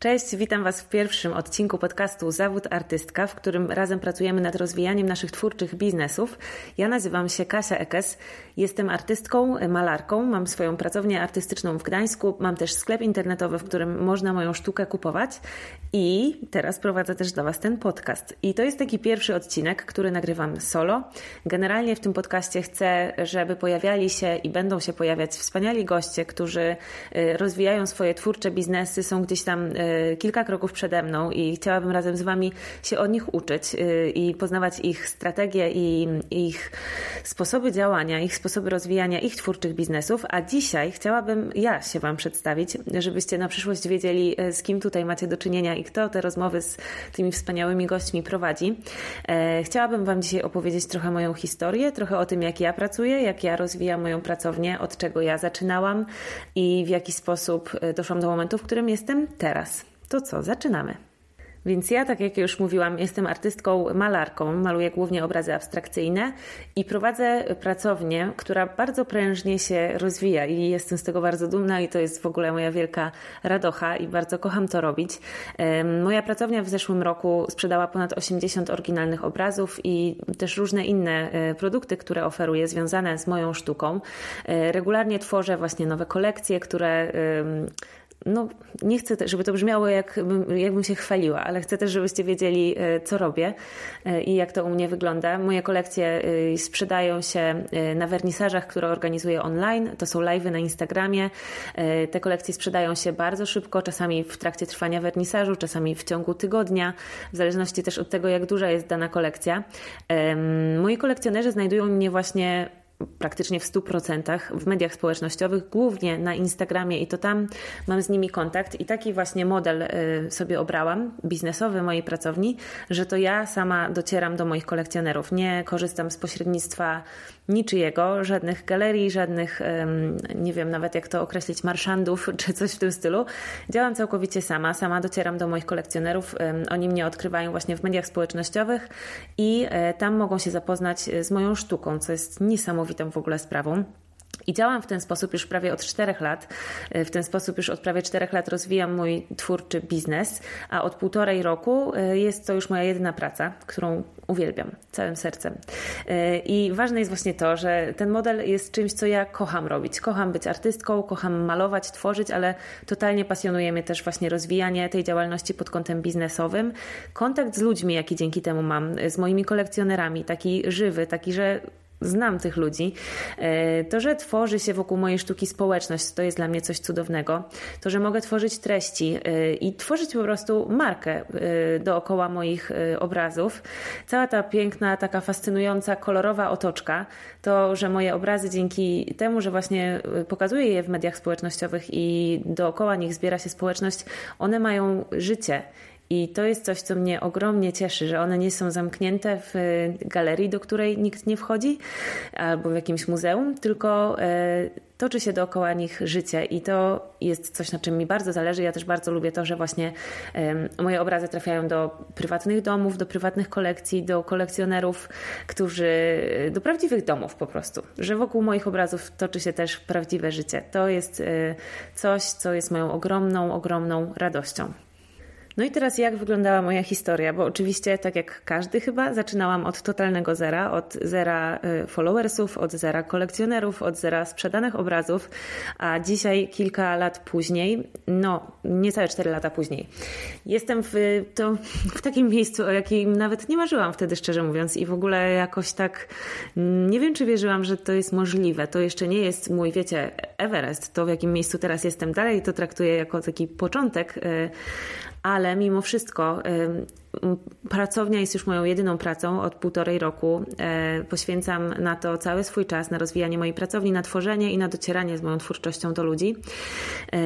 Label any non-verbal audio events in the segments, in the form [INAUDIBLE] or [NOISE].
Cześć, witam Was w pierwszym odcinku podcastu Zawód Artystka, w którym razem pracujemy nad rozwijaniem naszych twórczych biznesów. Ja nazywam się Kasia Ekes, jestem artystką, malarką, mam swoją pracownię artystyczną w Gdańsku, mam też sklep internetowy, w którym można moją sztukę kupować i teraz prowadzę też dla Was ten podcast. I to jest taki pierwszy odcinek, który nagrywam solo. Generalnie w tym podcaście chcę, żeby pojawiali się i będą się pojawiać wspaniali goście, którzy y, rozwijają swoje twórcze biznesy, są gdzieś tam y, kilka kroków przede mną i chciałabym razem z Wami się od nich uczyć y, i poznawać ich strategie i ich sposoby działania, ich sposoby rozwijania ich twórczych biznesów. A dzisiaj chciałabym ja się Wam przedstawić, żebyście na przyszłość wiedzieli, y, z kim tutaj macie do czynienia i kto te rozmowy z tymi wspaniałymi gośćmi prowadzi. Chciałabym Wam dzisiaj opowiedzieć trochę moją historię, trochę o tym, jak ja pracuję, jak ja rozwijam moją pracownię, od czego ja zaczynałam i w jaki sposób y, doszłam do momentu, w którym jestem teraz. To co, zaczynamy. Więc ja, tak jak już mówiłam, jestem artystką, malarką, maluję głównie obrazy abstrakcyjne i prowadzę pracownię, która bardzo prężnie się rozwija i jestem z tego bardzo dumna i to jest w ogóle moja wielka radocha i bardzo kocham to robić. Moja pracownia w zeszłym roku sprzedała ponad 80 oryginalnych obrazów i też różne inne e, produkty, które oferuję związane z moją sztuką. E, regularnie tworzę właśnie nowe kolekcje, które no, nie chcę, żeby to brzmiało, jakbym, jakbym się chwaliła, ale chcę też, żebyście wiedzieli, e, co robię e, i jak to u mnie wygląda. Moje kolekcje e, sprzedają się na wernisażach, które organizuję online. To są live'y na Instagramie. Te kolekcje sprzedają się bardzo szybko, czasami w trakcie trwania wernisażu, czasami w ciągu tygodnia, w zależności też od tego, jak duża jest dana kolekcja. Moi kolekcjonerzy znajdują mnie właśnie praktycznie w 100% w mediach społecznościowych, głównie na Instagramie i to tam mam z nimi kontakt i taki właśnie model y, sobie obrałam, biznesowy mojej pracowni, że to ja sama docieram do moich kolekcjonerów. Nie korzystam z pośrednictwa niczyjego, żadnych galerii, żadnych, nie wiem nawet jak to określić, marszandów [LAUGHS] czy coś w tym stylu. Działam całkowicie sama, sama docieram do moich kolekcjonerów. Oni mnie odkrywają właśnie w mediach społecznościowych i e, tam mogą się zapoznać e, z moją sztuką, co jest niesamowitą w ogóle sprawą. I działam w ten sposób już prawie od czterech lat. E, w ten sposób już od prawie czterech lat rozwijam mój twórczy biznes, a od półtorej roku e, jest to już moja jedyna praca, którą uwielbiam całym sercem. E, I ważne jest właśnie to, że ten model jest czymś, co ja kocham robić. Kocham być artystką, kocham malować, tworzyć, ale totalnie pasjonuje mnie też właśnie rozwijanie tej działalności pod kątem biznesowym. Kontakt z ludźmi, jaki dzięki temu mam, z moimi kolekcjonerami, taki żywy, taki, że znam tych ludzi. E, to, że tworzy się wokół mojej sztuki społeczność, to jest dla mnie coś cudownego. To, że mogę tworzyć treści e, i tworzyć po prostu markę e, dookoła moich obrazów. Cała ta piękna, taka fascynująca, kolorowa otoczka, to, że moje obrazy dzięki temu, że właśnie pokazuję je w mediach społecznościowych i dookoła nich zbiera się społeczność, one mają życie i to jest coś, co mnie ogromnie cieszy, że one nie są zamknięte w galerii, do której nikt nie wchodzi, albo w jakimś muzeum, tylko e, toczy się dookoła nich życie i to jest coś, na czym mi bardzo zależy. Ja też bardzo lubię to, że właśnie moje obrazy trafiają do prywatnych domów, do prywatnych kolekcji, do kolekcjonerów, którzy, do prawdziwych domów po prostu, że wokół moich obrazów toczy się też prawdziwe życie. To jest coś, co jest moją ogromną, ogromną radością. No i teraz jak wyglądała moja historia? Bo oczywiście, tak jak każdy chyba, zaczynałam od totalnego zera, od zera y, followersów, od zera kolekcjonerów, od zera sprzedanych obrazów, a dzisiaj, kilka lat później, no niecałe cztery lata później, jestem w, to, w takim miejscu, o jakim nawet nie marzyłam wtedy, szczerze mówiąc, i w ogóle jakoś tak nie wiem, czy wierzyłam, że to jest możliwe. To jeszcze nie jest mój, wiecie, Everest, to w jakim miejscu teraz jestem dalej, to traktuję jako taki początek, y, ale mimo wszystko pracownia jest już moją jedyną pracą od półtorej roku. E, poświęcam na to cały swój czas, na rozwijanie mojej pracowni, na tworzenie i na docieranie z moją twórczością do ludzi. E,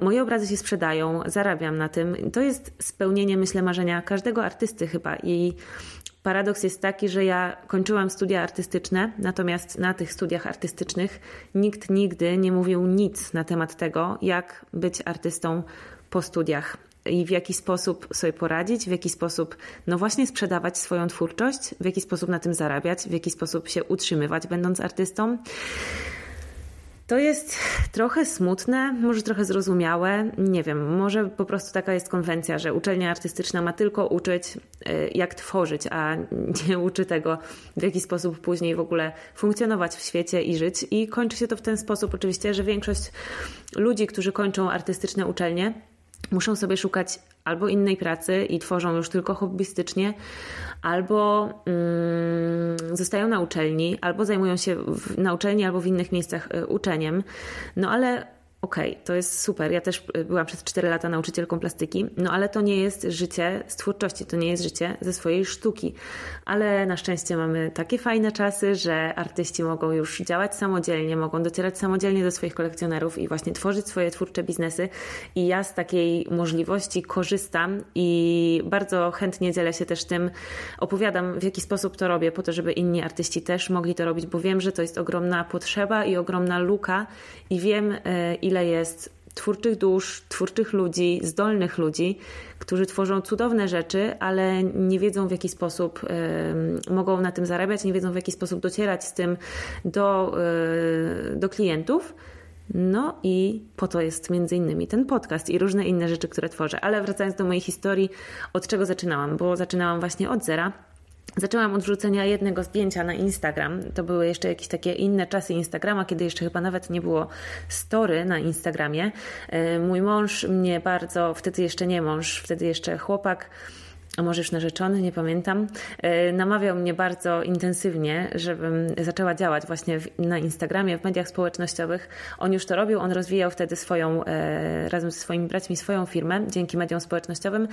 moje, obrazy się sprzedają, zarabiam na tym. To jest spełnienie, myślę, marzenia każdego artysty chyba. I paradoks jest taki, że ja kończyłam studia artystyczne, natomiast na tych studiach artystycznych nikt nigdy nie mówił nic na temat tego, jak być artystą po studiach i w jaki sposób sobie poradzić, w jaki sposób, no właśnie, sprzedawać swoją twórczość, w jaki sposób na tym zarabiać, w jaki sposób się utrzymywać, będąc artystą To jest trochę smutne, może trochę zrozumiałe, nie wiem, może po prostu taka jest konwencja, że uczelnia artystyczna ma tylko uczyć, y, jak tworzyć, a nie uczy tego, w jaki sposób później w ogóle funkcjonować w świecie i żyć. I kończy się to w ten sposób oczywiście, że większość ludzi, którzy kończą artystyczne uczelnie, muszą sobie szukać albo innej pracy i tworzą już tylko hobbystycznie, albo mm, zostają na uczelni, albo zajmują się w, na uczelni, albo w innych miejscach y, uczeniem. No ale okej, okay, to jest super. Ja też y, byłam przez 4 lata nauczycielką plastyki, no ale to nie jest życie z twórczości, to nie jest życie ze swojej sztuki. Ale na szczęście mamy takie fajne czasy, że artyści mogą już działać samodzielnie, mogą docierać samodzielnie do swoich kolekcjonerów i właśnie tworzyć swoje twórcze biznesy. I ja z takiej możliwości korzystam i bardzo chętnie dzielę się też tym, opowiadam w jaki sposób to robię, po to, żeby inni artyści też mogli to robić, bo wiem, że to jest ogromna potrzeba i ogromna luka i wiem, ile ile jest twórczych dusz, twórczych ludzi, zdolnych ludzi, którzy tworzą cudowne rzeczy, ale nie wiedzą w jaki sposób y, mogą na tym zarabiać, nie wiedzą w jaki sposób docierać z tym do, y, do klientów. No i po to jest między innymi ten podcast i różne inne rzeczy, które tworzę. Ale wracając do mojej historii, od czego zaczynałam? Bo zaczynałam właśnie od zera Zaczęłam od wrzucenia jednego zdjęcia na Instagram. To były jeszcze jakieś takie inne czasy Instagrama, kiedy jeszcze chyba nawet nie było story na Instagramie. E, mój mąż mnie bardzo, wtedy jeszcze nie mąż, wtedy jeszcze chłopak, a może już narzeczony, nie pamiętam, e, namawiał mnie bardzo intensywnie, żebym zaczęła działać właśnie na Instagramie, w mediach społecznościowych. On już to robił, on rozwijał wtedy swoją, e, razem ze swoimi braćmi, swoją firmę dzięki mediom społecznościowym.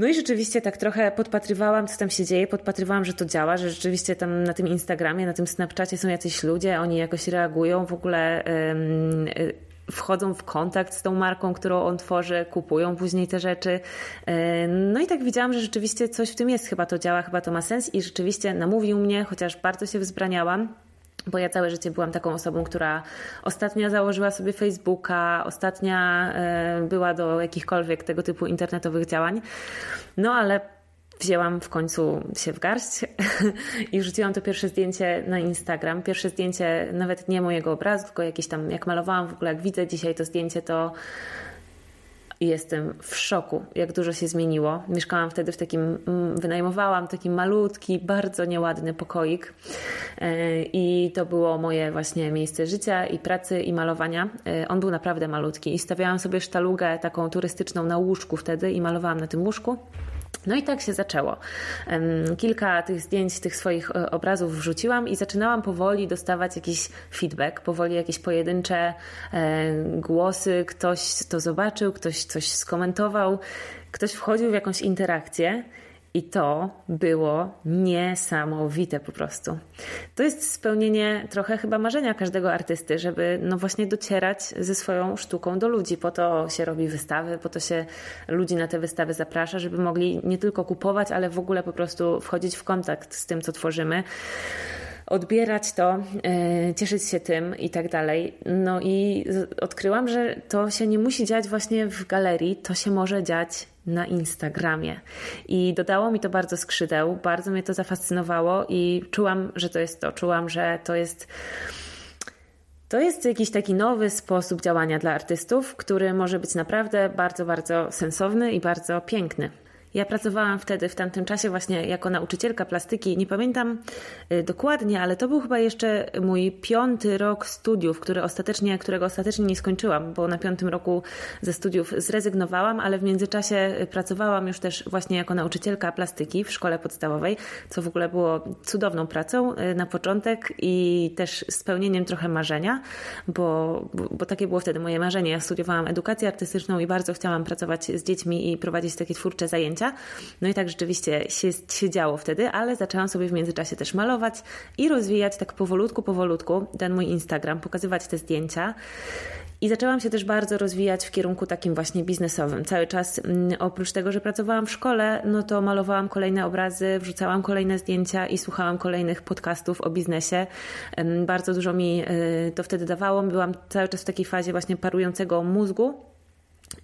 No i rzeczywiście tak trochę podpatrywałam, co tam się dzieje, podpatrywałam, że to działa, że rzeczywiście tam na tym Instagramie, na tym Snapchacie są jacyś ludzie, oni jakoś reagują, w ogóle yy, wchodzą w kontakt z tą marką, którą on tworzy, kupują później te rzeczy. No i tak widziałam, że rzeczywiście coś w tym jest, chyba to działa, chyba to ma sens i rzeczywiście namówił mnie, chociaż bardzo się wzbraniałam bo ja całe życie byłam taką osobą, która ostatnia założyła sobie Facebooka, ostatnia e, była do jakichkolwiek tego typu internetowych działań. No ale wzięłam w końcu się w garść [LAUGHS] i wrzuciłam to pierwsze zdjęcie na Instagram. Pierwsze zdjęcie nawet nie mojego obrazu, tylko jakieś tam, jak malowałam w ogóle, jak widzę dzisiaj to zdjęcie, to i jestem w szoku, jak dużo się zmieniło. Mieszkałam wtedy w takim, mm, wynajmowałam taki malutki, bardzo nieładny pokoik e, i to było moje właśnie miejsce życia i pracy i malowania. E, on był naprawdę malutki i stawiałam sobie sztalugę taką turystyczną na łóżku wtedy i malowałam na tym łóżku. No i tak się zaczęło. Kilka tych zdjęć, tych swoich e, obrazów wrzuciłam i zaczynałam powoli dostawać jakiś feedback, powoli jakieś pojedyncze e, głosy, ktoś to zobaczył, ktoś coś skomentował, ktoś wchodził w jakąś interakcję. I to było niesamowite po prostu. To jest spełnienie trochę chyba marzenia każdego artysty, żeby no właśnie docierać ze swoją sztuką do ludzi. Po to się robi wystawy, po to się ludzi na te wystawy zaprasza, żeby mogli nie tylko kupować, ale w ogóle po prostu wchodzić w kontakt z tym, co tworzymy odbierać to, e, cieszyć się tym i tak dalej. No i odkryłam, że to się nie musi dziać właśnie w galerii, to się może dziać na Instagramie. I dodało mi to bardzo skrzydeł, bardzo mnie to zafascynowało i czułam, że to jest to. Czułam, że to jest. To jest jakiś taki nowy sposób działania dla artystów, który może być naprawdę bardzo, bardzo sensowny i bardzo piękny. Ja pracowałam wtedy, w tamtym czasie, właśnie jako nauczycielka plastyki. Nie pamiętam y, dokładnie, ale to był chyba jeszcze mój piąty rok studiów, który ostatecznie, którego ostatecznie nie skończyłam, bo na piątym roku ze studiów zrezygnowałam, ale w międzyczasie y, pracowałam już też właśnie jako nauczycielka plastyki w szkole podstawowej, co w ogóle było cudowną pracą y, na początek i też spełnieniem trochę marzenia, bo, bo, bo takie było wtedy moje marzenie. Ja studiowałam edukację artystyczną i bardzo chciałam pracować z dziećmi i prowadzić takie twórcze zajęcia No i tak rzeczywiście się, się działo wtedy, ale zaczęłam sobie w międzyczasie też malować i rozwijać tak powolutku, powolutku ten mój Instagram, pokazywać te zdjęcia. I zaczęłam się też bardzo rozwijać w kierunku takim właśnie biznesowym. Cały czas mm, oprócz tego, że pracowałam w szkole, no to malowałam kolejne obrazy, wrzucałam kolejne zdjęcia i słuchałam kolejnych podcastów o biznesie. Bardzo dużo mi y, to wtedy dawało. Byłam cały czas w takiej fazie właśnie parującego mózgu,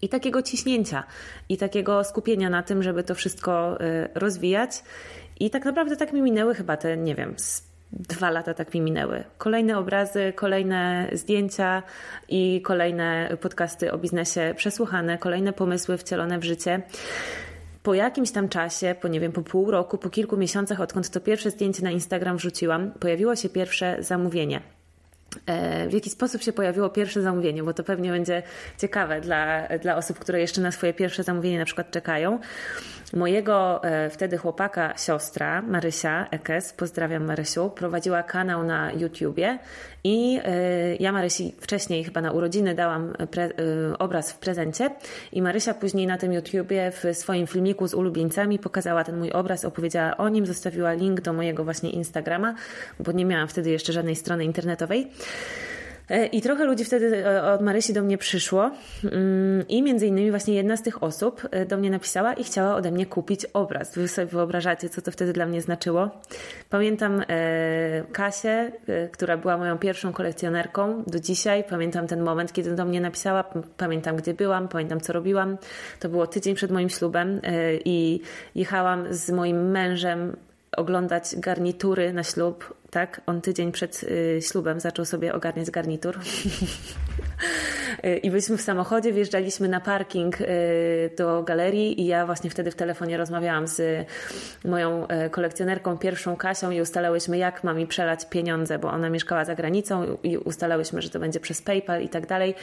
i takiego ciśnięcia, i takiego skupienia na tym, żeby to wszystko y, rozwijać. I tak naprawdę tak mi minęły chyba te, nie wiem, dwa lata tak mi minęły. Kolejne obrazy, kolejne zdjęcia i kolejne podcasty o biznesie przesłuchane, kolejne pomysły wcielone w życie po jakimś tam czasie, po nie wiem, po pół roku, po kilku miesiącach, odkąd to pierwsze zdjęcie na Instagram wrzuciłam, pojawiło się pierwsze zamówienie. E, w jaki sposób się pojawiło pierwsze zamówienie, bo to pewnie będzie ciekawe dla, dla osób, które jeszcze na swoje pierwsze zamówienie na przykład czekają. Mojego e, wtedy chłopaka, siostra Marysia Ekes, pozdrawiam Marysiu, prowadziła kanał na YouTubie i e, ja Marysi wcześniej chyba na urodziny dałam pre, obraz w prezencie i Marysia później na tym YouTubie w swoim filmiku z ulubieńcami pokazała ten mój obraz, opowiedziała o nim, zostawiła link do mojego właśnie Instagrama, bo nie miałam wtedy jeszcze żadnej strony internetowej. E, I trochę ludzi wtedy e, od Marysi do mnie przyszło mm, i między innymi właśnie jedna z tych osób e, do mnie napisała i chciała ode mnie kupić obraz. Wy sobie wyobrażacie, co to wtedy dla mnie znaczyło. Pamiętam Kasię, która była moją pierwszą kolekcjonerką do dzisiaj. Pamiętam ten moment, kiedy do mnie napisała. Pamiętam, gdzie byłam, pamiętam, co robiłam. To było tydzień przed moim ślubem i jechałam z moim mężem oglądać garnitury na ślub, tak? On tydzień przed y, ślubem zaczął sobie ogarniać garnitur. [LAUGHS] Y, I byliśmy w samochodzie, wjeżdżaliśmy na parking y, do galerii i ja właśnie wtedy w telefonie rozmawiałam z moją kolekcjonerką, pierwszą Kasią i ustalałyśmy, jak ma mi przelać pieniądze, bo ona mieszkała za granicą i ustalałyśmy, że to będzie przez PayPal i tak dalej.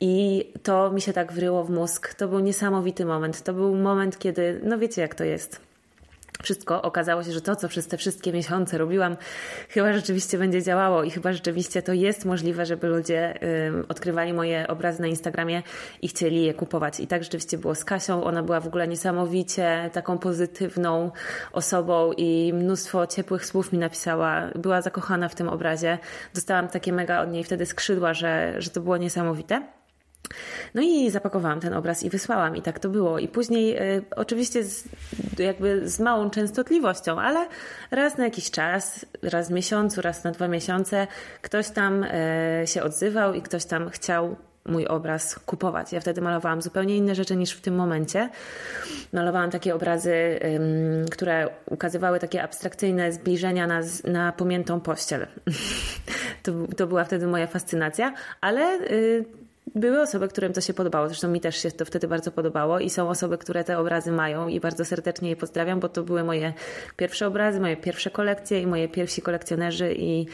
I to mi się tak wryło w mózg. To był niesamowity moment. To był moment, kiedy, no wiecie jak to jest wszystko, okazało się, że to, co przez te wszystkie miesiące robiłam, chyba rzeczywiście będzie działało i chyba rzeczywiście to jest możliwe, żeby ludzie odkrywali moje obrazy na Instagramie i chcieli je kupować. I tak rzeczywiście było z Kasią. Ona była w ogóle niesamowicie taką pozytywną osobą i mnóstwo ciepłych słów mi napisała. Była zakochana w tym obrazie. Dostałam takie mega od niej wtedy skrzydła, że, że to było niesamowite. No i zapakowałam ten obraz i wysłałam i tak to było. I później y, oczywiście z, jakby z małą częstotliwością, ale raz na jakiś czas, raz w miesiącu, raz na dwa miesiące ktoś tam y, się odzywał i ktoś tam chciał mój obraz kupować. Ja wtedy malowałam zupełnie inne rzeczy niż w tym momencie. Malowałam takie obrazy, które ukazywały takie abstrakcyjne zbliżenia na, na pomiętą pościel. [LAUGHS] to, to była wtedy moja fascynacja, ale y, były osoby, którym to się podobało. Zresztą mi też się to wtedy bardzo podobało i są osoby, które te obrazy mają i bardzo serdecznie je pozdrawiam, bo to były moje pierwsze obrazy, moje pierwsze kolekcje i moje pierwsi kolekcjonerzy i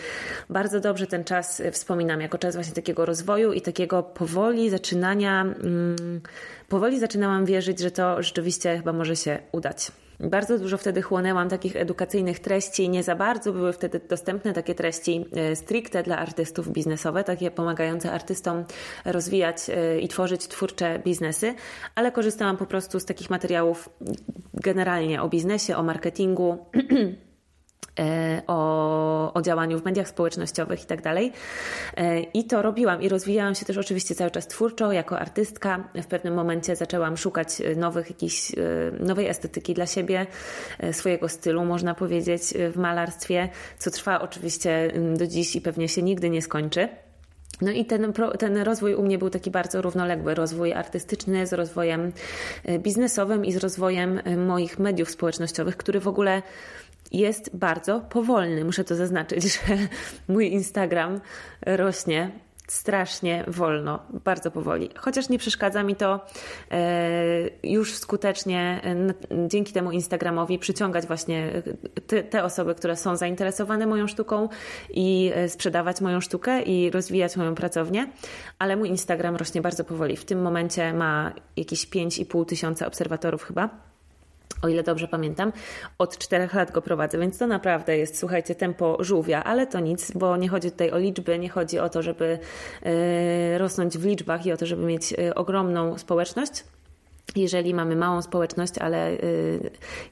bardzo dobrze ten czas wspominam jako czas właśnie takiego rozwoju i takiego powoli zaczynania, mm, powoli zaczynałam wierzyć, że to rzeczywiście chyba może się udać. Bardzo dużo wtedy chłonęłam takich edukacyjnych treści. Nie za bardzo były wtedy dostępne takie treści e, stricte dla artystów biznesowe, takie pomagające artystom rozwijać e, i tworzyć twórcze biznesy, ale korzystałam po prostu z takich materiałów generalnie o biznesie, o marketingu. [CLEARS THROAT] E, o, o działaniu w mediach społecznościowych i tak dalej. E, I to robiłam i rozwijałam się też oczywiście cały czas twórczo jako artystka. W pewnym momencie zaczęłam szukać nowych jakiejś, e, nowej estetyki dla siebie, swojego stylu, można powiedzieć, w malarstwie, co trwa oczywiście do dziś i pewnie się nigdy nie skończy. No i ten, ten rozwój u mnie był taki bardzo równoległy. Rozwój artystyczny z rozwojem biznesowym i z rozwojem moich mediów społecznościowych, który w ogóle jest bardzo powolny. Muszę to zaznaczyć, [LAUGHS] że mój Instagram rośnie strasznie wolno, bardzo powoli. Chociaż nie przeszkadza mi to e, już skutecznie e, dzięki temu Instagramowi przyciągać właśnie te, te, osoby, które są zainteresowane moją sztuką i e, sprzedawać moją sztukę i rozwijać moją pracownię, ale mój Instagram rośnie bardzo powoli. W tym momencie ma jakieś 5,5 tysiąca obserwatorów chyba o ile dobrze pamiętam, od czterech lat go prowadzę, więc to naprawdę jest, słuchajcie, tempo żółwia, ale to nic, bo nie chodzi tutaj o liczby, nie chodzi o to, żeby e, rosnąć w liczbach i o to, żeby mieć e, ogromną społeczność. Jeżeli mamy małą społeczność, ale e,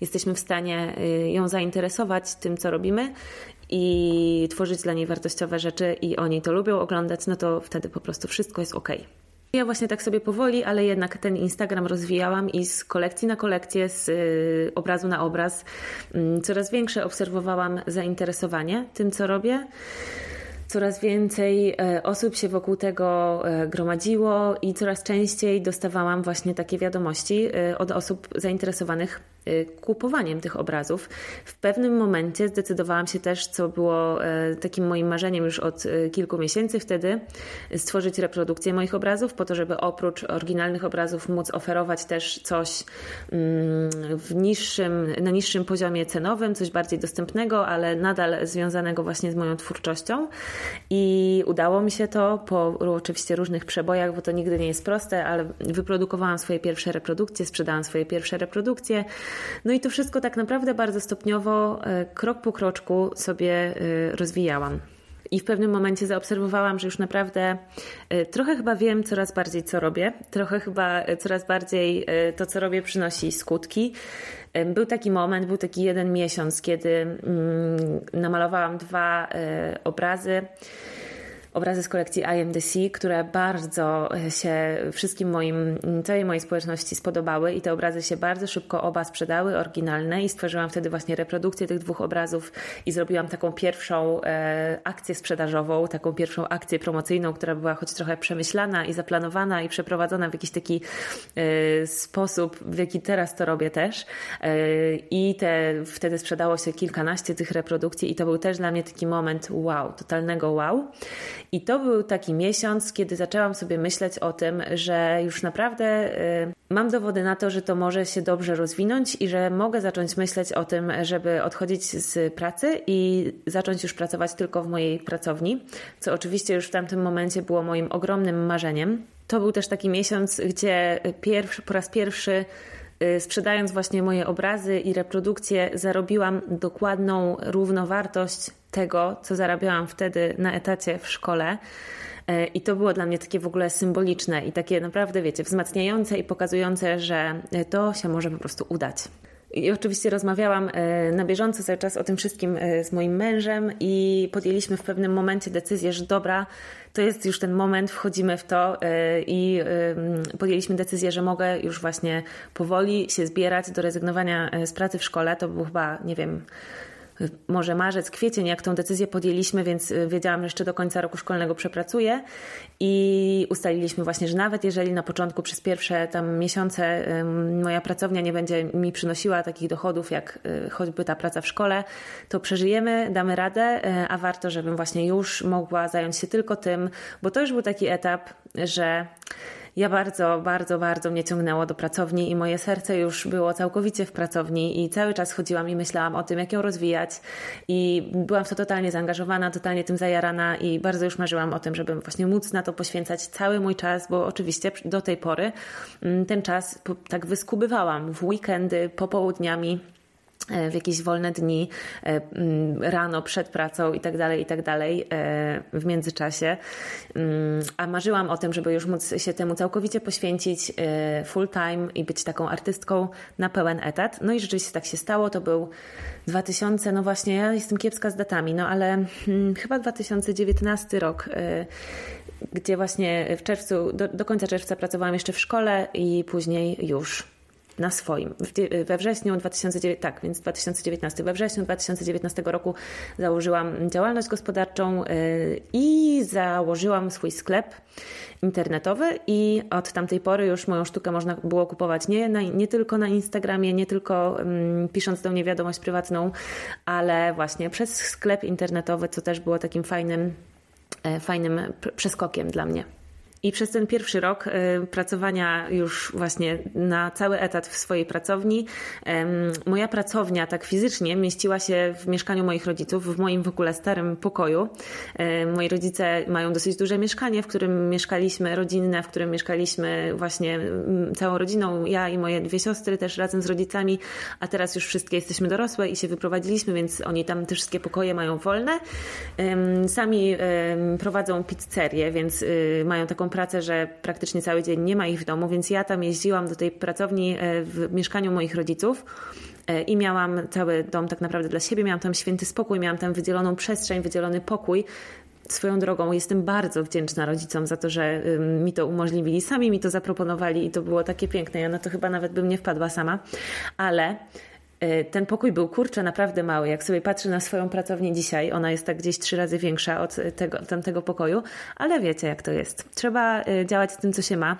jesteśmy w stanie ją zainteresować tym, co robimy i tworzyć dla niej wartościowe rzeczy i oni to lubią oglądać, no to wtedy po prostu wszystko jest ok. Ja właśnie tak sobie powoli, ale jednak ten Instagram rozwijałam i z kolekcji na kolekcję, z y, obrazu na obraz mm, coraz większe obserwowałam zainteresowanie tym, co robię. Coraz więcej e, osób się wokół tego e, gromadziło i coraz częściej dostawałam właśnie takie wiadomości e, od osób zainteresowanych kupowaniem tych obrazów. W pewnym momencie zdecydowałam się też, co było takim moim marzeniem już od kilku miesięcy wtedy, stworzyć reprodukcję moich obrazów, po to, żeby oprócz oryginalnych obrazów móc oferować też coś mm, w niższym, na niższym poziomie cenowym, coś bardziej dostępnego, ale nadal związanego właśnie z moją twórczością. I udało mi się to po oczywiście różnych przebojach, bo to nigdy nie jest proste, ale wyprodukowałam swoje pierwsze reprodukcje, sprzedałam swoje pierwsze reprodukcje. No i to wszystko tak naprawdę bardzo stopniowo, e, krok po kroczku sobie e, rozwijałam. I w pewnym momencie zaobserwowałam, że już naprawdę e, trochę chyba wiem coraz bardziej, co robię. Trochę chyba coraz bardziej to, co robię, przynosi skutki. Był taki moment, był taki jeden miesiąc, kiedy mm, namalowałam dwa obrazy obrazy z kolekcji IMDC, które bardzo się wszystkim moim, całej mojej społeczności spodobały i te obrazy się bardzo szybko oba sprzedały, oryginalne i stworzyłam wtedy właśnie reprodukcję tych dwóch obrazów i zrobiłam taką pierwszą e, akcję sprzedażową, taką pierwszą akcję promocyjną, która była choć trochę przemyślana i zaplanowana i przeprowadzona w jakiś taki e, sposób, w jaki teraz to robię też. E, I te, wtedy sprzedało się kilkanaście tych reprodukcji i to był też dla mnie taki moment wow, totalnego wow. I to był taki miesiąc, kiedy zaczęłam sobie myśleć o tym, że już naprawdę y, mam dowody na to, że to może się dobrze rozwinąć i że mogę zacząć myśleć o tym, żeby odchodzić z pracy i zacząć już pracować tylko w mojej pracowni, co oczywiście już w tamtym momencie było moim ogromnym marzeniem. To był też taki miesiąc, gdzie pierwszy, po raz pierwszy sprzedając właśnie moje obrazy i reprodukcje, zarobiłam dokładną równowartość tego, co zarabiałam wtedy na etacie w szkole. E, I to było dla mnie takie w ogóle symboliczne i takie naprawdę, wiecie, wzmacniające i pokazujące, że to się może po prostu udać. I oczywiście rozmawiałam e, na bieżąco cały czas o tym wszystkim e, z moim mężem i podjęliśmy w pewnym momencie decyzję, że dobra, to jest już ten moment, wchodzimy w to i podjęliśmy decyzję, że mogę już właśnie powoli się zbierać do rezygnowania z pracy w szkole. To był chyba, nie wiem, może marzec, kwiecień, jak tą decyzję podjęliśmy, więc y, wiedziałam, że jeszcze do końca roku szkolnego przepracuję. I ustaliliśmy właśnie, że nawet jeżeli na początku przez pierwsze tam miesiące moja pracownia nie będzie mi przynosiła takich dochodów, jak y, choćby ta praca w szkole, to przeżyjemy, damy radę, y, a warto, żebym właśnie już mogła zająć się tylko tym, bo to już był taki etap, że ja bardzo, bardzo, bardzo mnie ciągnęło do pracowni i moje serce już było całkowicie w pracowni i cały czas chodziłam i myślałam o tym, jak ją rozwijać. I byłam w to totalnie zaangażowana, totalnie tym zajarana i bardzo już marzyłam o tym, żeby właśnie móc na to poświęcać cały mój czas, bo oczywiście do tej pory mm, ten czas tak wyskubywałam w weekendy, popołudniami w jakieś wolne dni, e, mm, rano, przed pracą i tak dalej, i tak dalej e, w międzyczasie. Mm, a marzyłam o tym, żeby już móc się temu całkowicie poświęcić full time i być taką artystką na pełen etat. No i rzeczywiście tak się stało. To był 2000, no właśnie, ja jestem kiepska z datami, no ale hmm, chyba 2019 rok gdzie właśnie w czerwcu, do, do końca czerwca pracowałam jeszcze w szkole i później już na swoim. We wrześniu 2019, tak, więc 2019, we wrześniu 2019 roku założyłam działalność gospodarczą y, i założyłam swój sklep internetowy i od tamtej pory już moją sztukę można było kupować nie, na, nie tylko na Instagramie, nie tylko um, pisząc do mnie wiadomość prywatną, ale właśnie przez sklep internetowy, co też było takim fajnym, e, fajnym przeskokiem dla mnie. I przez ten pierwszy rok y, pracowania już właśnie na cały etat w swojej pracowni, moja pracownia tak fizycznie mieściła się w mieszkaniu moich rodziców, w moim w ogóle starym pokoju. Moi rodzice mają dosyć duże mieszkanie, w którym mieszkaliśmy, rodzinne, w którym mieszkaliśmy właśnie całą rodziną, ja i moje dwie siostry też razem z rodzicami, a teraz już wszystkie jesteśmy dorosłe i się wyprowadziliśmy, więc oni tam te wszystkie pokoje mają wolne. Sami prowadzą pizzerię, więc y, mają taką pracę, że praktycznie cały dzień nie ma ich w domu, więc ja tam jeździłam do tej pracowni e, w mieszkaniu moich rodziców e, i miałam cały dom tak naprawdę dla siebie, miałam tam święty spokój, miałam tam wydzieloną przestrzeń, wydzielony pokój. Swoją drogą jestem bardzo wdzięczna rodzicom za to, że mi to umożliwili, sami mi to zaproponowali i to było takie piękne. Ja na to chyba nawet bym nie wpadła sama, ale ten pokój był kurczę naprawdę mały. Jak sobie patrzę na swoją pracownię dzisiaj, ona jest tak gdzieś trzy razy większa od tego, tamtego pokoju, ale wiecie jak to jest. Trzeba e, działać z tym, co się ma.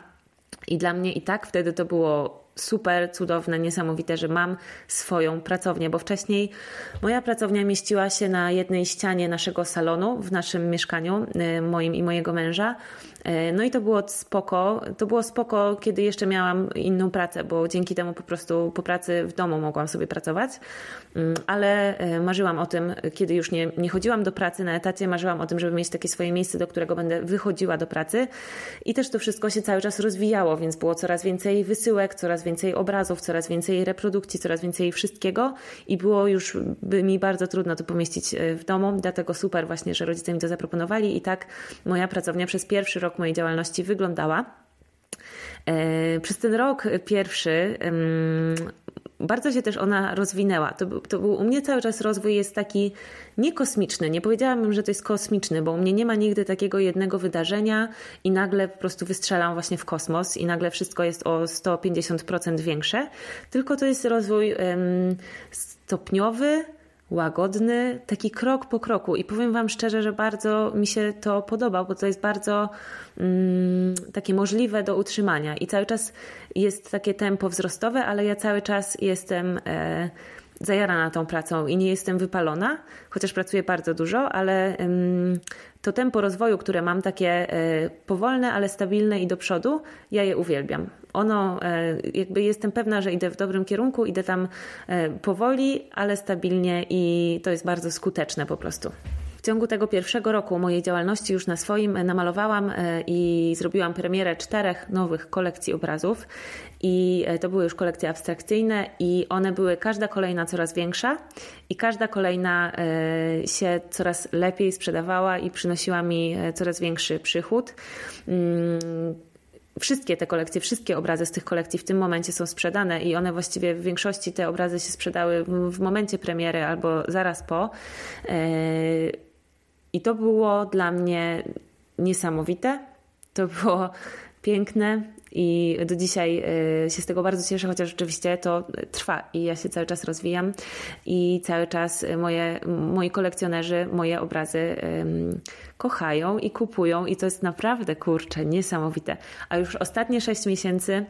I dla mnie i tak wtedy to było super cudowne, niesamowite, że mam swoją pracownię, bo wcześniej moja pracownia mieściła się na jednej ścianie naszego salonu w naszym mieszkaniu, y, moim i mojego męża. Y, no i to było spoko. To było spoko, kiedy jeszcze miałam inną pracę, bo dzięki temu po prostu po pracy w domu mogłam sobie pracować. Mm, ale y, marzyłam o tym, kiedy już nie, nie chodziłam do pracy na etacie, marzyłam o tym, żeby mieć takie swoje miejsce, do którego będę wychodziła do pracy. I też to wszystko się cały czas rozwijało, więc było coraz więcej wysyłek, coraz więcej obrazów, coraz więcej reprodukcji, coraz więcej wszystkiego i było już by mi bardzo trudno to pomieścić e, w domu, dlatego super właśnie, że rodzice mi to zaproponowali i tak moja pracownia przez pierwszy rok mojej działalności wyglądała. E, przez ten rok pierwszy bardzo się też ona rozwinęła. To, to był u mnie cały czas rozwój jest taki niekosmiczny. Nie powiedziałabym, że to jest kosmiczny, bo u mnie nie ma nigdy takiego jednego wydarzenia i nagle po prostu wystrzelam właśnie w kosmos i nagle wszystko jest o 150% większe. Tylko to jest rozwój um, stopniowy, łagodny, taki krok po kroku. I powiem Wam szczerze, że bardzo mi się to podoba, bo to jest bardzo mm, takie możliwe do utrzymania. I cały czas jest takie tempo wzrostowe, ale ja cały czas jestem. E, zajarana tą pracą i nie jestem wypalona, chociaż pracuję bardzo dużo, ale to tempo rozwoju, które mam, takie e, powolne, ale stabilne i do przodu, ja je uwielbiam. Ono, e, jakby jestem pewna, że idę w dobrym kierunku, idę tam e, powoli, ale stabilnie i to jest bardzo skuteczne po prostu ciągu tego pierwszego roku mojej działalności już na swoim namalowałam i zrobiłam premierę czterech nowych kolekcji obrazów. I e, to były już kolekcje abstrakcyjne, i one były każda kolejna coraz większa, i każda kolejna e, się coraz lepiej sprzedawała i przynosiła mi coraz większy przychód. Mm, wszystkie te kolekcje, wszystkie obrazy z tych kolekcji w tym momencie są sprzedane i one właściwie w większości te obrazy się sprzedały w momencie premiery albo zaraz po. I to było dla mnie niesamowite. To było piękne i do dzisiaj y, się z tego bardzo cieszę, chociaż oczywiście to trwa i ja się cały czas rozwijam i cały czas moje, moi kolekcjonerzy moje obrazy kochają i kupują i to jest naprawdę kurczę niesamowite. A już ostatnie sześć miesięcy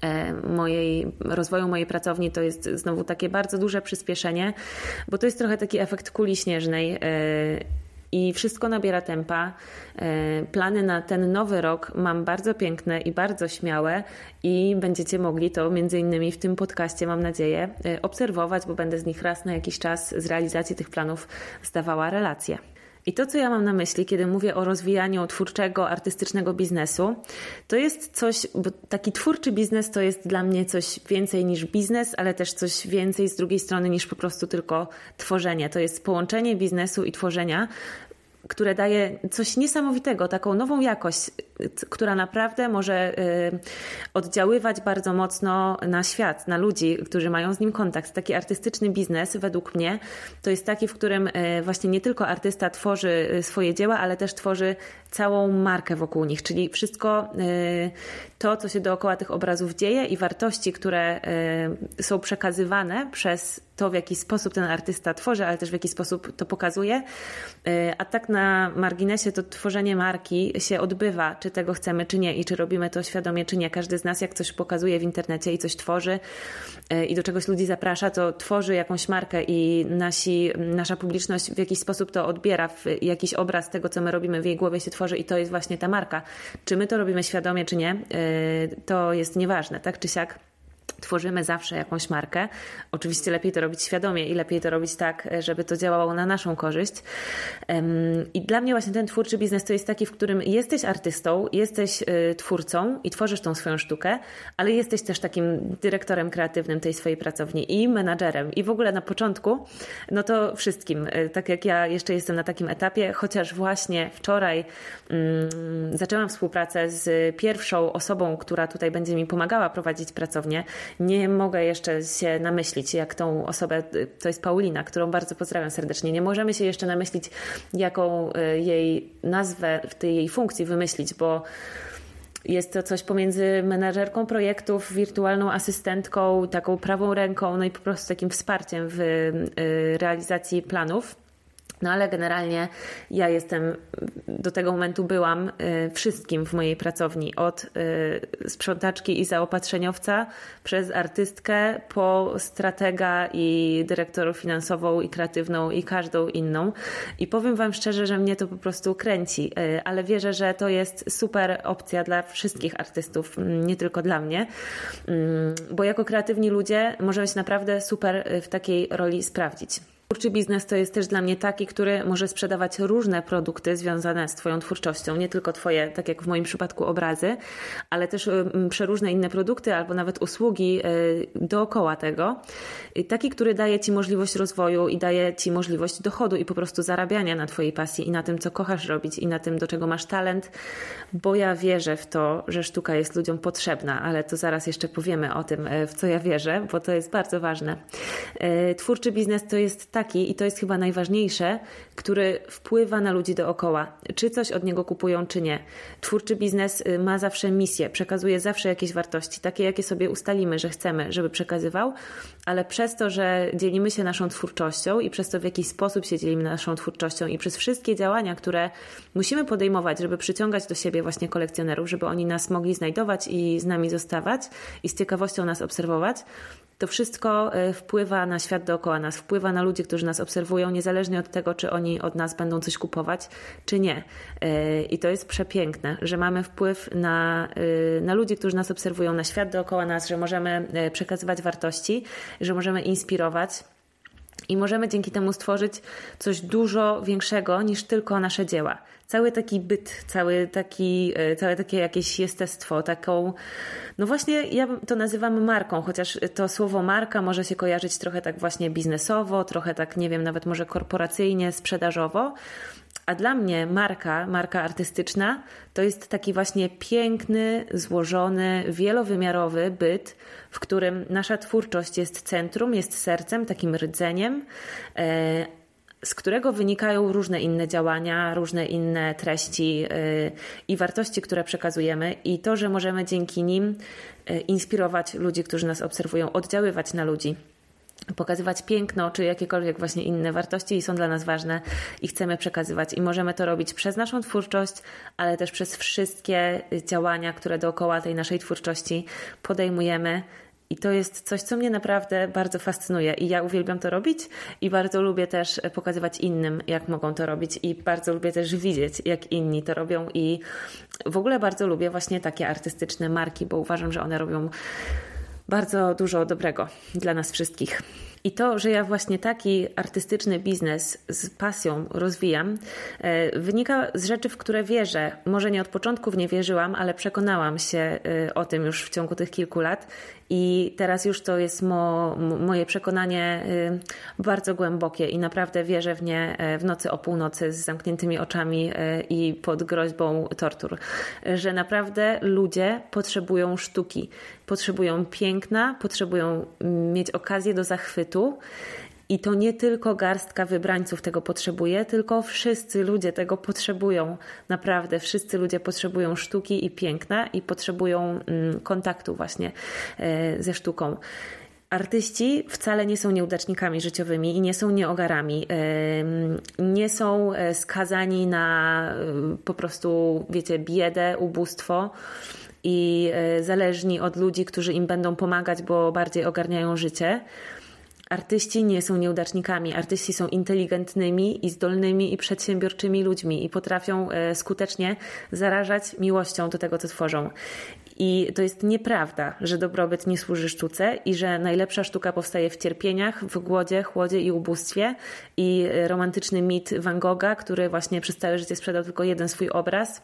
e, mojej, rozwoju mojej pracowni to jest znowu takie bardzo duże przyspieszenie, bo to jest trochę taki efekt kuli śnieżnej e, i wszystko nabiera tempa. E, plany na ten nowy rok mam bardzo piękne i bardzo śmiałe i będziecie mogli to między innymi w tym podcaście, mam nadzieję, e, obserwować, bo będę z nich raz na jakiś czas z realizacji tych planów zdawała relacje. I to, co ja mam na myśli, kiedy mówię o rozwijaniu twórczego, artystycznego biznesu, to jest coś, bo taki twórczy biznes to jest dla mnie coś więcej niż biznes, ale też coś więcej z drugiej strony niż po prostu tylko tworzenie. To jest połączenie biznesu i tworzenia, które daje coś niesamowitego, taką nową jakość, która naprawdę może y, oddziaływać bardzo mocno na świat, na ludzi, którzy mają z nim kontakt. Taki artystyczny biznes, według mnie, to jest taki, w którym y, właśnie nie tylko artysta tworzy y, swoje dzieła, ale też tworzy całą markę wokół nich, czyli wszystko to, co się dookoła tych obrazów dzieje i wartości, które są przekazywane przez to, w jaki sposób ten artysta tworzy, ale też w jaki sposób to pokazuje. A tak na marginesie to tworzenie marki się odbywa, czy tego chcemy, czy nie i czy robimy to świadomie, czy nie. Każdy z nas, jak coś pokazuje w internecie i coś tworzy i do czegoś ludzi zaprasza, to tworzy jakąś markę i nasi, nasza publiczność w jakiś sposób to odbiera, w jakiś obraz tego, co my robimy w jej głowie się tworzy i to jest właśnie ta marka. Czy my to robimy świadomie, czy nie, e, to jest nieważne, tak czy siak tworzymy zawsze jakąś markę. Oczywiście lepiej to robić świadomie i lepiej to robić tak, żeby to działało na naszą korzyść. I dla mnie właśnie ten twórczy biznes to jest taki, w którym jesteś artystą, jesteś y, twórcą i tworzysz tą swoją sztukę, ale jesteś też takim dyrektorem kreatywnym tej swojej pracowni i menadżerem. I w ogóle na początku, no to wszystkim. Y, tak jak ja jeszcze jestem na takim etapie, chociaż właśnie wczoraj um, zaczęłam współpracę z pierwszą osobą, która tutaj będzie mi pomagała prowadzić pracownię nie mogę jeszcze się namyślić, jak tą osobę, to jest Paulina, którą bardzo pozdrawiam serdecznie, nie możemy się jeszcze namyślić, jaką y, jej nazwę w tej jej funkcji wymyślić, bo jest to coś pomiędzy menadżerką projektów, wirtualną asystentką, taką prawą ręką, no i po prostu takim wsparciem w y, realizacji planów. No ale generalnie ja jestem, do tego momentu byłam y, wszystkim w mojej pracowni, od y, sprzątaczki i zaopatrzeniowca, przez artystkę, po stratega i dyrektorów finansową i kreatywną i każdą inną. I powiem Wam szczerze, że mnie to po prostu kręci, y, ale wierzę, że to jest super opcja dla wszystkich artystów, nie tylko dla mnie, bo jako kreatywni ludzie możemy się naprawdę super w takiej roli sprawdzić. Twórczy biznes to jest też dla mnie taki, który może sprzedawać różne produkty związane z Twoją twórczością, nie tylko Twoje, tak jak w moim przypadku, obrazy, ale też przeróżne inne produkty albo nawet usługi y, dookoła tego. Taki, który daje Ci możliwość rozwoju i daje Ci możliwość dochodu i po prostu zarabiania na Twojej pasji i na tym, co kochasz robić i na tym, do czego masz talent, bo ja wierzę w to, że sztuka jest ludziom potrzebna, ale to zaraz jeszcze powiemy o tym, y, w co ja wierzę, bo to jest bardzo ważne. Y, twórczy biznes to jest taki, i to jest chyba najważniejsze, który wpływa na ludzi dookoła, czy coś od niego kupują, czy nie. Twórczy biznes y, ma zawsze misję, przekazuje zawsze jakieś wartości, takie jakie sobie ustalimy, że chcemy, żeby przekazywał, ale przez to, że dzielimy się naszą twórczością i przez to, w jaki sposób się dzielimy naszą twórczością i przez wszystkie działania, które musimy podejmować, żeby przyciągać do siebie właśnie kolekcjonerów, żeby oni nas mogli znajdować i z nami zostawać i z ciekawością nas obserwować, to wszystko e, wpływa na świat dookoła nas, wpływa na ludzi, którzy nas obserwują, niezależnie od tego, czy oni od nas będą coś kupować, czy nie. E, I to jest przepiękne, że mamy wpływ na, e, na ludzi, którzy nas obserwują, na świat dookoła nas, że możemy przekazywać wartości, że możemy inspirować. I możemy dzięki temu stworzyć coś dużo większego niż tylko nasze dzieła. Cały taki byt, cały taki, całe takie jakieś jestestwo, taką no właśnie ja to nazywam marką, chociaż to słowo marka może się kojarzyć trochę tak właśnie biznesowo, trochę tak, nie wiem, nawet może korporacyjnie, sprzedażowo. A dla mnie marka, marka artystyczna, to jest taki właśnie piękny, złożony, wielowymiarowy byt, w którym nasza twórczość jest centrum, jest sercem, takim rdzeniem, e, z którego wynikają różne inne działania, różne inne treści y, i wartości, które przekazujemy, i to, że możemy dzięki nim y, inspirować ludzi, którzy nas obserwują, oddziaływać na ludzi pokazywać piękno, czy jakiekolwiek właśnie inne wartości i są dla nas ważne i chcemy przekazywać. I możemy to robić przez naszą twórczość, ale też przez wszystkie działania, które dookoła tej naszej twórczości podejmujemy, i to jest coś, co mnie naprawdę bardzo fascynuje. I ja uwielbiam to robić i bardzo lubię też pokazywać innym, jak mogą to robić. I bardzo lubię też widzieć, jak inni to robią. I w ogóle bardzo lubię właśnie takie artystyczne marki, bo uważam, że one robią bardzo dużo dobrego dla nas wszystkich. I to, że ja właśnie taki artystyczny biznes z pasją rozwijam, e, wynika z rzeczy, w które wierzę. Może nie od początku w nie wierzyłam, ale przekonałam się e, o tym już w ciągu tych kilku lat i teraz już to jest mo, moje przekonanie y, bardzo głębokie i naprawdę wierzę w nie e, w nocy o północy z zamkniętymi oczami e, i pod groźbą tortur. Że naprawdę ludzie potrzebują sztuki, potrzebują piękna, potrzebują mieć okazję do zachwytu. I to nie tylko garstka wybrańców tego potrzebuje, tylko wszyscy ludzie tego potrzebują. Naprawdę, wszyscy ludzie potrzebują sztuki i piękna i potrzebują mm, kontaktu właśnie e, ze sztuką. Artyści wcale nie są nieudacznikami życiowymi i nie są nieogarami. Nie są e, skazani na e, po prostu, wiecie, biedę, ubóstwo i zależni od ludzi, którzy im będą pomagać, bo bardziej ogarniają życie. Artyści nie są nieudacznikami. Artyści są inteligentnymi i zdolnymi i przedsiębiorczymi ludźmi i potrafią e, skutecznie zarażać miłością do tego, co tworzą. I to jest nieprawda, że dobrobyt nie służy sztuce i że najlepsza sztuka powstaje w cierpieniach, w głodzie, chłodzie i ubóstwie. I romantyczny mit Van Gogha, który właśnie przez całe życie sprzedał tylko jeden swój obraz,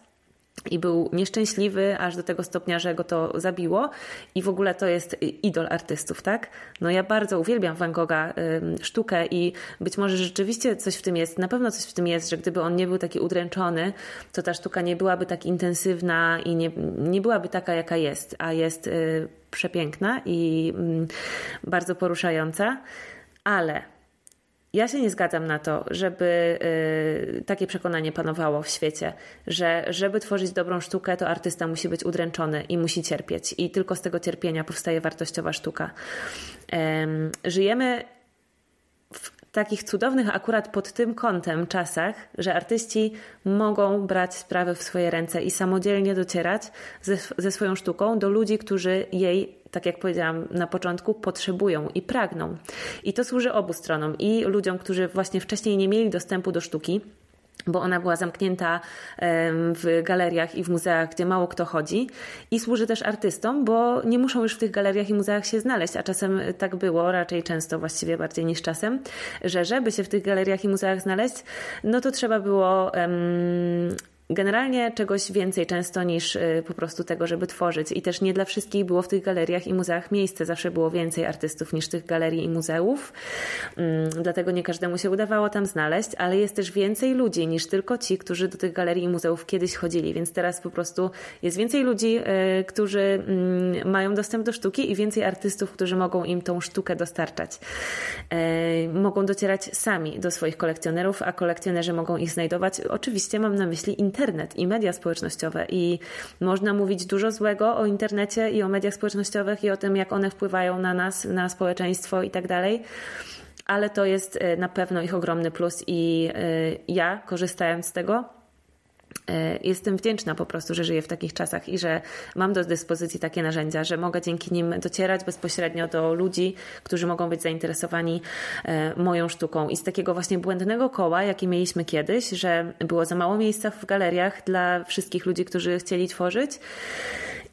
i był nieszczęśliwy aż do tego stopnia, że go to zabiło i w ogóle to jest idol artystów, tak? No ja bardzo uwielbiam Van Gogha y, sztukę i być może rzeczywiście coś w tym jest, na pewno coś w tym jest, że gdyby on nie był taki udręczony, to ta sztuka nie byłaby tak intensywna i nie, nie byłaby taka, jaka jest, a jest y, przepiękna i y, bardzo poruszająca, ale ja się nie zgadzam na to, żeby y, takie przekonanie panowało w świecie, że żeby tworzyć dobrą sztukę, to artysta musi być udręczony i musi cierpieć, i tylko z tego cierpienia powstaje wartościowa sztuka. Żyjemy w takich cudownych akurat pod tym kątem czasach, że artyści mogą brać sprawy w swoje ręce i samodzielnie docierać ze, ze swoją sztuką do ludzi, którzy jej tak jak powiedziałam na początku, potrzebują i pragną. I to służy obu stronom i ludziom, którzy właśnie wcześniej nie mieli dostępu do sztuki, bo ona była zamknięta w galeriach i w muzeach, gdzie mało kto chodzi. I służy też artystom, bo nie muszą już w tych galeriach i muzeach się znaleźć, a czasem tak było, raczej często właściwie bardziej niż czasem, że żeby się w tych galeriach i muzeach znaleźć, no to trzeba było um, generalnie czegoś więcej często niż y, po prostu tego, żeby tworzyć. I też nie dla wszystkich było w tych galeriach i muzeach miejsce. Zawsze było więcej artystów niż tych galerii i muzeów. Mm, dlatego nie każdemu się udawało tam znaleźć, ale jest też więcej ludzi niż tylko ci, którzy do tych galerii i muzeów kiedyś chodzili. Więc teraz po prostu jest więcej ludzi, y, którzy mm, mają dostęp do sztuki i więcej artystów, którzy mogą im tą sztukę dostarczać. Y, mogą docierać sami do swoich kolekcjonerów, a kolekcjonerzy mogą ich znajdować. Oczywiście mam na myśli internet i media społecznościowe. I można mówić dużo złego o internecie i o mediach społecznościowych i o tym, jak one wpływają na nas, na społeczeństwo i tak dalej. Ale to jest y, na pewno ich ogromny plus i y, ja korzystając z tego jestem wdzięczna po prostu, że żyję w takich czasach i że mam do dyspozycji takie narzędzia, że mogę dzięki nim docierać bezpośrednio do ludzi, którzy mogą być zainteresowani e, moją sztuką. I z takiego właśnie błędnego koła, jakie mieliśmy kiedyś, że było za mało miejsca w galeriach dla wszystkich ludzi, którzy chcieli tworzyć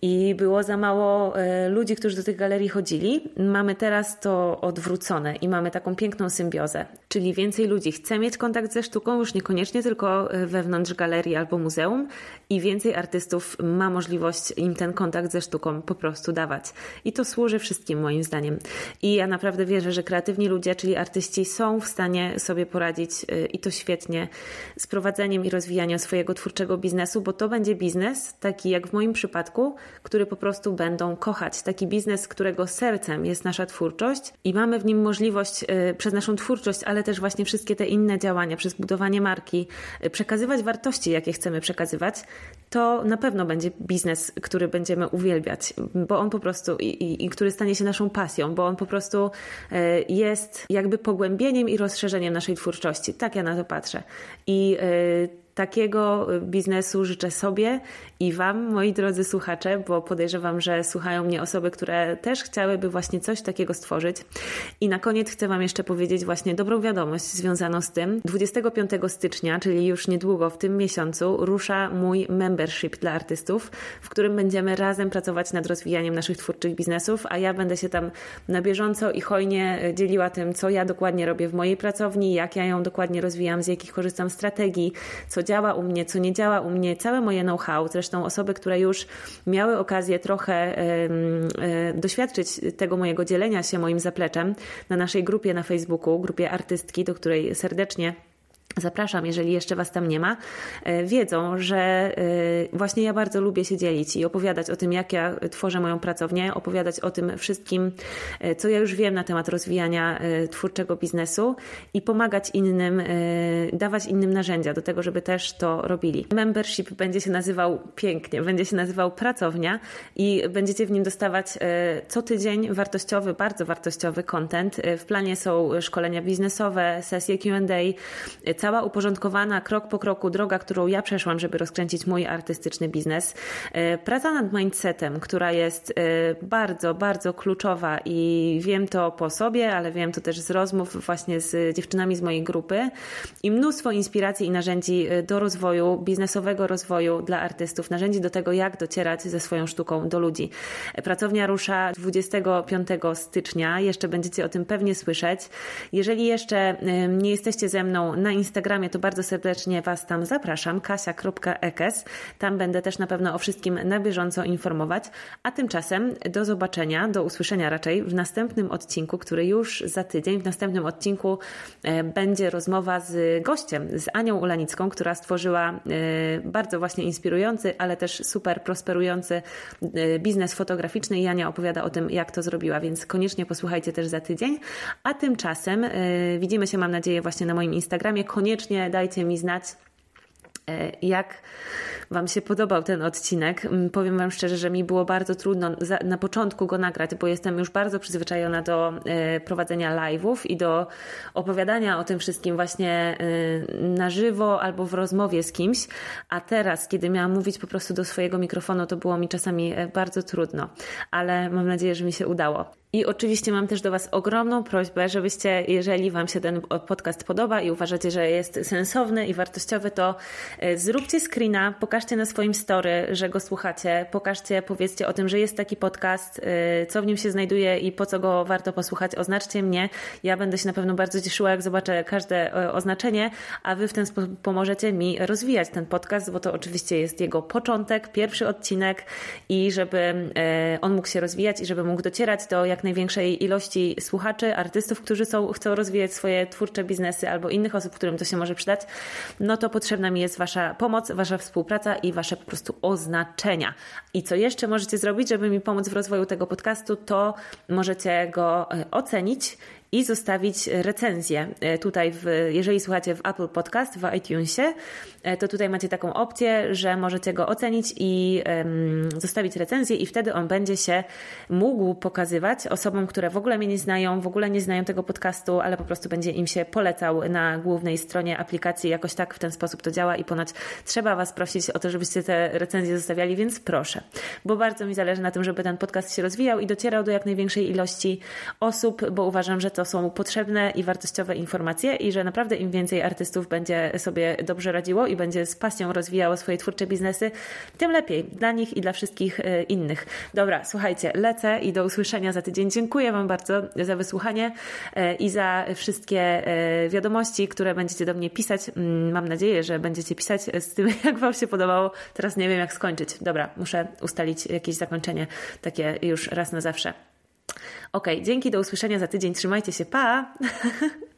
i było za mało e, ludzi, którzy do tych galerii chodzili. Mamy teraz to odwrócone i mamy taką piękną symbiozę, czyli więcej ludzi chce mieć kontakt ze sztuką, już niekoniecznie tylko e, wewnątrz galerii albo muzeum, i więcej artystów ma możliwość im ten kontakt ze sztuką po prostu dawać. I to służy wszystkim, moim zdaniem. I ja naprawdę wierzę, że kreatywni ludzie, czyli artyści, są w stanie sobie poradzić e, i to świetnie z prowadzeniem i rozwijaniem swojego twórczego biznesu, bo to będzie biznes, taki jak w moim przypadku, który po prostu będą kochać. Taki biznes, którego sercem jest nasza twórczość i mamy w nim możliwość y, przez naszą twórczość, ale też właśnie wszystkie te inne działania, przez budowanie marki, y, przekazywać wartości, jakie chcemy przekazywać, to na pewno będzie biznes, który będziemy uwielbiać, bo on po prostu i, i, i który stanie się naszą pasją, bo on po prostu y, jest jakby pogłębieniem i rozszerzeniem naszej twórczości. Tak ja na to patrzę. I Takiego biznesu życzę sobie i Wam, moi drodzy słuchacze, bo podejrzewam, że słuchają mnie osoby, które też chciałyby właśnie coś takiego stworzyć. I na koniec chcę Wam jeszcze powiedzieć właśnie dobrą wiadomość związaną z tym. 25 stycznia, czyli już niedługo w tym miesiącu, rusza mój membership dla artystów, w którym będziemy razem pracować nad rozwijaniem naszych twórczych biznesów, a ja będę się tam na bieżąco i hojnie dzieliła tym, co ja dokładnie robię w mojej pracowni, jak ja ją dokładnie rozwijam, z jakich korzystam strategii, co działa u mnie, co nie działa u mnie, całe moje know-how. Zresztą osoby, które już miały okazję trochę e, doświadczyć tego mojego dzielenia się moim zapleczem na naszej grupie na Facebooku, grupie artystki, do której serdecznie Zapraszam, jeżeli jeszcze Was tam nie ma, e, wiedzą, że e, właśnie ja bardzo lubię się dzielić i opowiadać o tym, jak ja tworzę moją pracownię, opowiadać o tym wszystkim, e, co ja już wiem na temat rozwijania twórczego biznesu i pomagać innym, dawać innym narzędzia do tego, żeby też to robili. Membership będzie się nazywał pięknie, będzie się nazywał pracownia i będziecie w nim dostawać co tydzień wartościowy, bardzo wartościowy content. W planie są szkolenia biznesowe, sesje QA, cała uporządkowana krok po kroku droga, którą ja przeszłam, żeby rozkręcić mój artystyczny biznes. E, praca nad mindsetem, która jest e, bardzo, bardzo kluczowa i wiem to po sobie, ale wiem to też z rozmów właśnie z dziewczynami z mojej grupy i mnóstwo inspiracji i narzędzi e, do rozwoju, biznesowego rozwoju dla artystów, narzędzi do tego, jak docierać ze swoją sztuką do ludzi. Pracownia rusza 25 stycznia, jeszcze będziecie o tym pewnie słyszeć. Jeżeli jeszcze nie jesteście ze mną na Instagramie, to bardzo serdecznie Was tam zapraszam, kasia.ekes. Tam będę też na pewno o wszystkim na bieżąco informować. A tymczasem do zobaczenia, do usłyszenia raczej w następnym odcinku, który już za tydzień, w następnym odcinku e, będzie rozmowa z gościem, z Anią Ulanicką, która stworzyła e, bardzo właśnie inspirujący, ale też super prosperujący e, biznes fotograficzny i Ania opowiada o tym, jak to zrobiła, więc koniecznie posłuchajcie też za tydzień. A tymczasem widzimy się, mam nadzieję, właśnie na moim Instagramie koniecznie dajcie mi znać, E, jak Wam się podobał ten odcinek. Mm, powiem Wam szczerze, że mi było bardzo trudno na początku go nagrać, bo jestem już bardzo przyzwyczajona do e, prowadzenia live'ów i do opowiadania o tym wszystkim właśnie e, na żywo albo w rozmowie z kimś. A teraz, kiedy miałam mówić po prostu do swojego mikrofonu, to było mi czasami bardzo trudno, ale mam nadzieję, że mi się udało. I oczywiście mam też do Was ogromną prośbę, żebyście, jeżeli Wam się ten podcast podoba i uważacie, że jest sensowny i wartościowy, to e, zróbcie screena, pokażcie na swoim story, że go słuchacie, pokażcie, powiedzcie o tym, że jest taki podcast, e, co w nim się znajduje i po co go warto posłuchać. Oznaczcie mnie. Ja będę się na pewno bardzo cieszyła, jak zobaczę każde e, oznaczenie, a Wy w ten sposób pomożecie mi rozwijać ten podcast, bo to oczywiście jest jego początek, pierwszy odcinek i żeby on mógł się rozwijać i żeby mógł docierać do jak jak największej ilości słuchaczy, artystów, którzy są, chcą rozwijać swoje twórcze biznesy albo innych osób, którym to się może przydać, no to potrzebna mi jest Wasza pomoc, Wasza współpraca i Wasze po prostu oznaczenia. I co jeszcze możecie zrobić, żeby mi pomóc w rozwoju tego podcastu, to możecie go e, ocenić i zostawić recenzję. E, tutaj, w, jeżeli słuchacie w Apple Podcast, w iTunesie, e, to tutaj macie taką opcję, że możecie go ocenić i um, zostawić recenzję, i wtedy on będzie się mógł pokazywać osobom, które w ogóle mnie nie znają, w ogóle nie znają tego podcastu, ale po prostu będzie im się polecał na głównej stronie aplikacji. Jakoś tak w ten sposób to działa i ponoć trzeba Was prosić o to, żebyście te recenzje zostawiali, więc proszę, bo bardzo mi zależy na tym, żeby ten podcast się rozwijał i docierał do jak największej ilości osób, bo uważam, że to to są potrzebne i wartościowe informacje i że naprawdę im więcej artystów będzie sobie dobrze radziło i będzie z pasją rozwijało swoje twórcze biznesy, tym lepiej dla nich i dla wszystkich e, innych. Dobra, słuchajcie, lecę i do usłyszenia za tydzień. Dziękuję Wam bardzo za wysłuchanie e, i za wszystkie e, wiadomości, które będziecie do mnie pisać. Mm, mam nadzieję, że będziecie pisać z tym, [LAUGHS] jak Wam się podobało. Teraz nie wiem, jak skończyć. Dobra, muszę ustalić jakieś zakończenie takie już raz na zawsze. Ok, dzięki, do usłyszenia za tydzień. Trzymajcie się, pa! [LAUGHS]